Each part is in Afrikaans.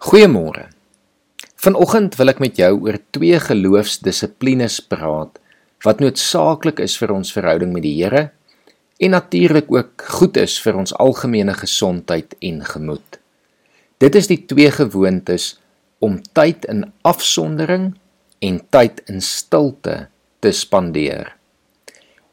Goeiemôre. Vanoggend wil ek met jou oor twee geloofsdissiplines praat wat noodsaaklik is vir ons verhouding met die Here en natuurlik ook goed is vir ons algemene gesondheid en gemoed. Dit is die twee gewoontes om tyd in afsondering en tyd in stilte te spandeer.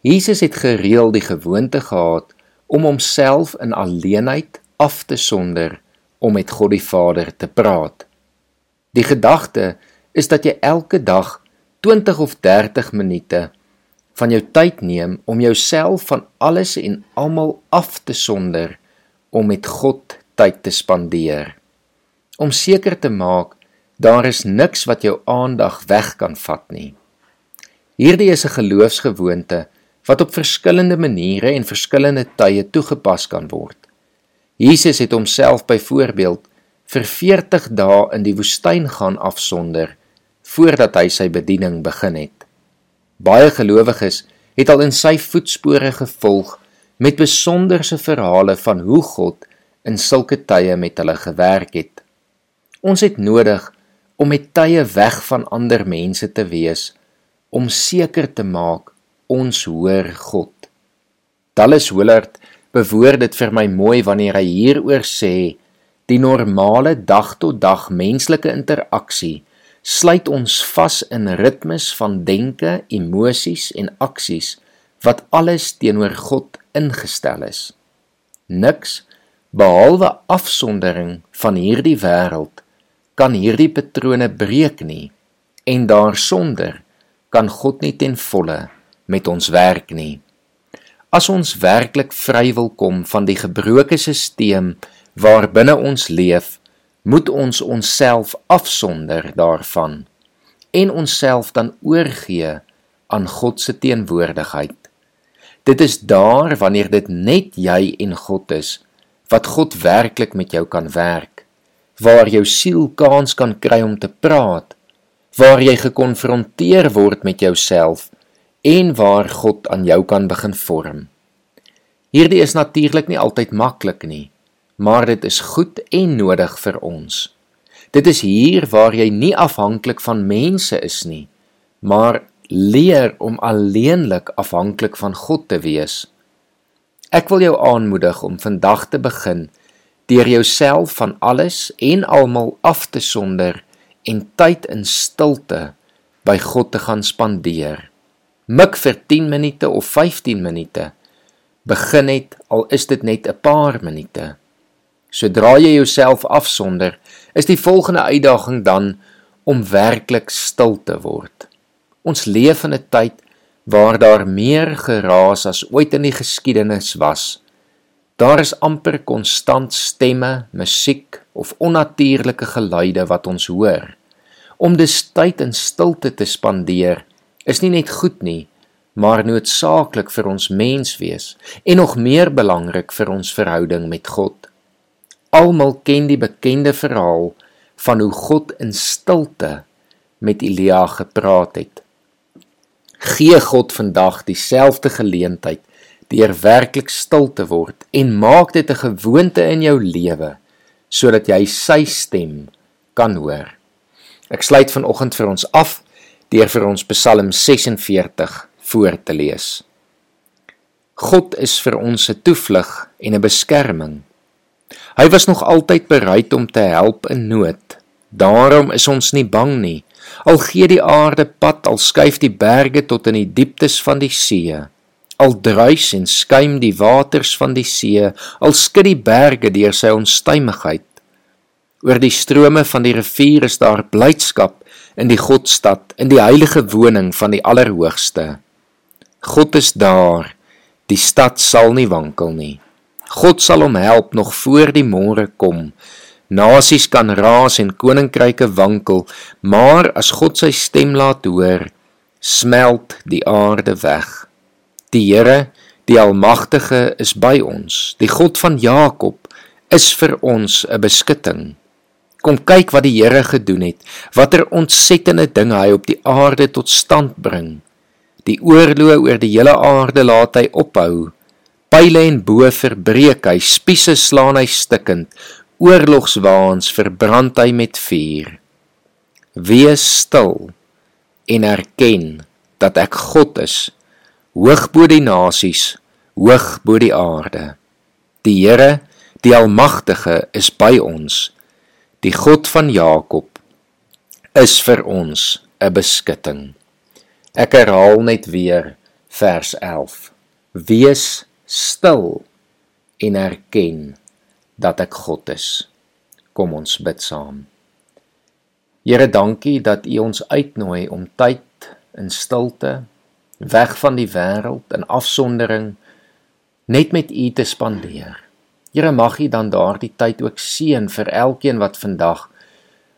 Jesus het gereeld die gewoonte gehad om homself in alleenheid af te sonder om met God die Vader te praat. Die gedagte is dat jy elke dag 20 of 30 minute van jou tyd neem om jouself van alles en almal af te sonder om met God tyd te spandeer. Om seker te maak daar is niks wat jou aandag weg kan vat nie. Hierdie is 'n geloofsgewoonte wat op verskillende maniere en verskillende tye toegepas kan word. Jesus het homself byvoorbeeld vir 40 dae in die woestyn gaan afsonder voordat hy sy bediening begin het. Baie gelowiges het al in sy voetspore gevolg met besonderse verhale van hoe God in sulke tye met hulle gewerk het. Ons het nodig om met tye weg van ander mense te wees om seker te maak ons hoor God. Dallas Willard bewoord dit vir my mooi wanneer hy hieroor sê die normale dag tot dag menslike interaksie sluit ons vas in ritmes van denke, emosies en aksies wat alles teenoor God ingestel is. Niks behalwe afsondering van hierdie wêreld kan hierdie patrone breek nie en daarsonder kan God nie ten volle met ons werk nie. As ons werklik vry wil kom van die gebroke stelsel waarbinne ons leef, moet ons onsself afsonder daarvan en onsself dan oorgee aan God se teenwoordigheid. Dit is daar wanneer dit net jy en God is wat God werklik met jou kan werk, waar jou siel kans kan kry om te praat, waar jy gekonfronteer word met jouself en waar God aan jou kan begin vorm. Hierdie is natuurlik nie altyd maklik nie, maar dit is goed en nodig vir ons. Dit is hier waar jy nie afhanklik van mense is nie, maar leer om alleenlik afhanklik van God te wees. Ek wil jou aanmoedig om vandag te begin deur jouself van alles en almal af te sonder en tyd in stilte by God te gaan spandeer mik vir 10 minute of 15 minute. Begin net al is dit net 'n paar minute. Sodra jy jouself afsonder, is die volgende uitdaging dan om werklik stil te word. Ons leef in 'n tyd waar daar meer geraas as ooit in die geskiedenis was. Daar is amper konstant stemme, musiek of onnatuurlike geluide wat ons hoor. Om dus tyd in stilte te spandeer is nie net goed nie, maar noodsaaklik vir ons menswees en nog meer belangrik vir ons verhouding met God. Almal ken die bekende verhaal van hoe God in stilte met Elia gepraat het. Gee God vandag dieselfde geleentheid deur werklik stil te word en maak dit 'n gewoonte in jou lewe sodat jy sy stem kan hoor. Ek sluit vanoggend vir ons af deur vir ons Psalm 46 voor te lees. God is vir ons 'n toevlug en 'n beskerming. Hy was nog altyd bereid om te help in nood. Daarom is ons nie bang nie. Al gee die aarde pad, al skuif die berge tot in die dieptes van die see. Al druis en skuim die waters van die see, al skud die berge deur sy onstuimigheid. Oor die strome van die rivier is daar blydskap in die Godstad, in die heilige woning van die Allerhoogste. God is daar. Die stad sal nie wankel nie. God sal hom help nog voor die môre kom. Nasies kan raas en koninkryke wankel, maar as God sy stem laat hoor, smelt die aarde weg. Die Here, die Almagtige is by ons. Die God van Jakob is vir ons 'n beskutting. Kom kyk wat die Here gedoen het. Watter ontsettende dinge hy op die aarde tot stand bring. Die oorloë oor die hele aarde laat hy ophou. Pile en bo verbreek hy, spiese slaan hy stikkend. oorlogswaans verbrand hy met vuur. Wees stil en erken dat ek God is, hoog bo die nasies, hoog bo die aarde. Die Here, die Almagtige, is by ons. Die God van Jakob is vir ons 'n beskutting. Ek herhaal net weer vers 11. Wees stil en erken dat ek God is. Kom ons bid saam. Here, dankie dat U ons uitnooi om tyd in stilte, weg van die wêreld in afsondering net met U te spandeer. Here, mag U dan daardie tyd ook seën vir elkeen wat vandag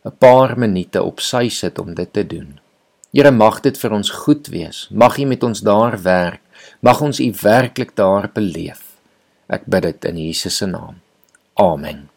'n paar minute op sy sit om dit te doen. Here, mag dit vir ons goed wees. Mag U met ons daar werk. Mag ons U werklik daar beleef. Ek bid dit in Jesus se naam. Amen.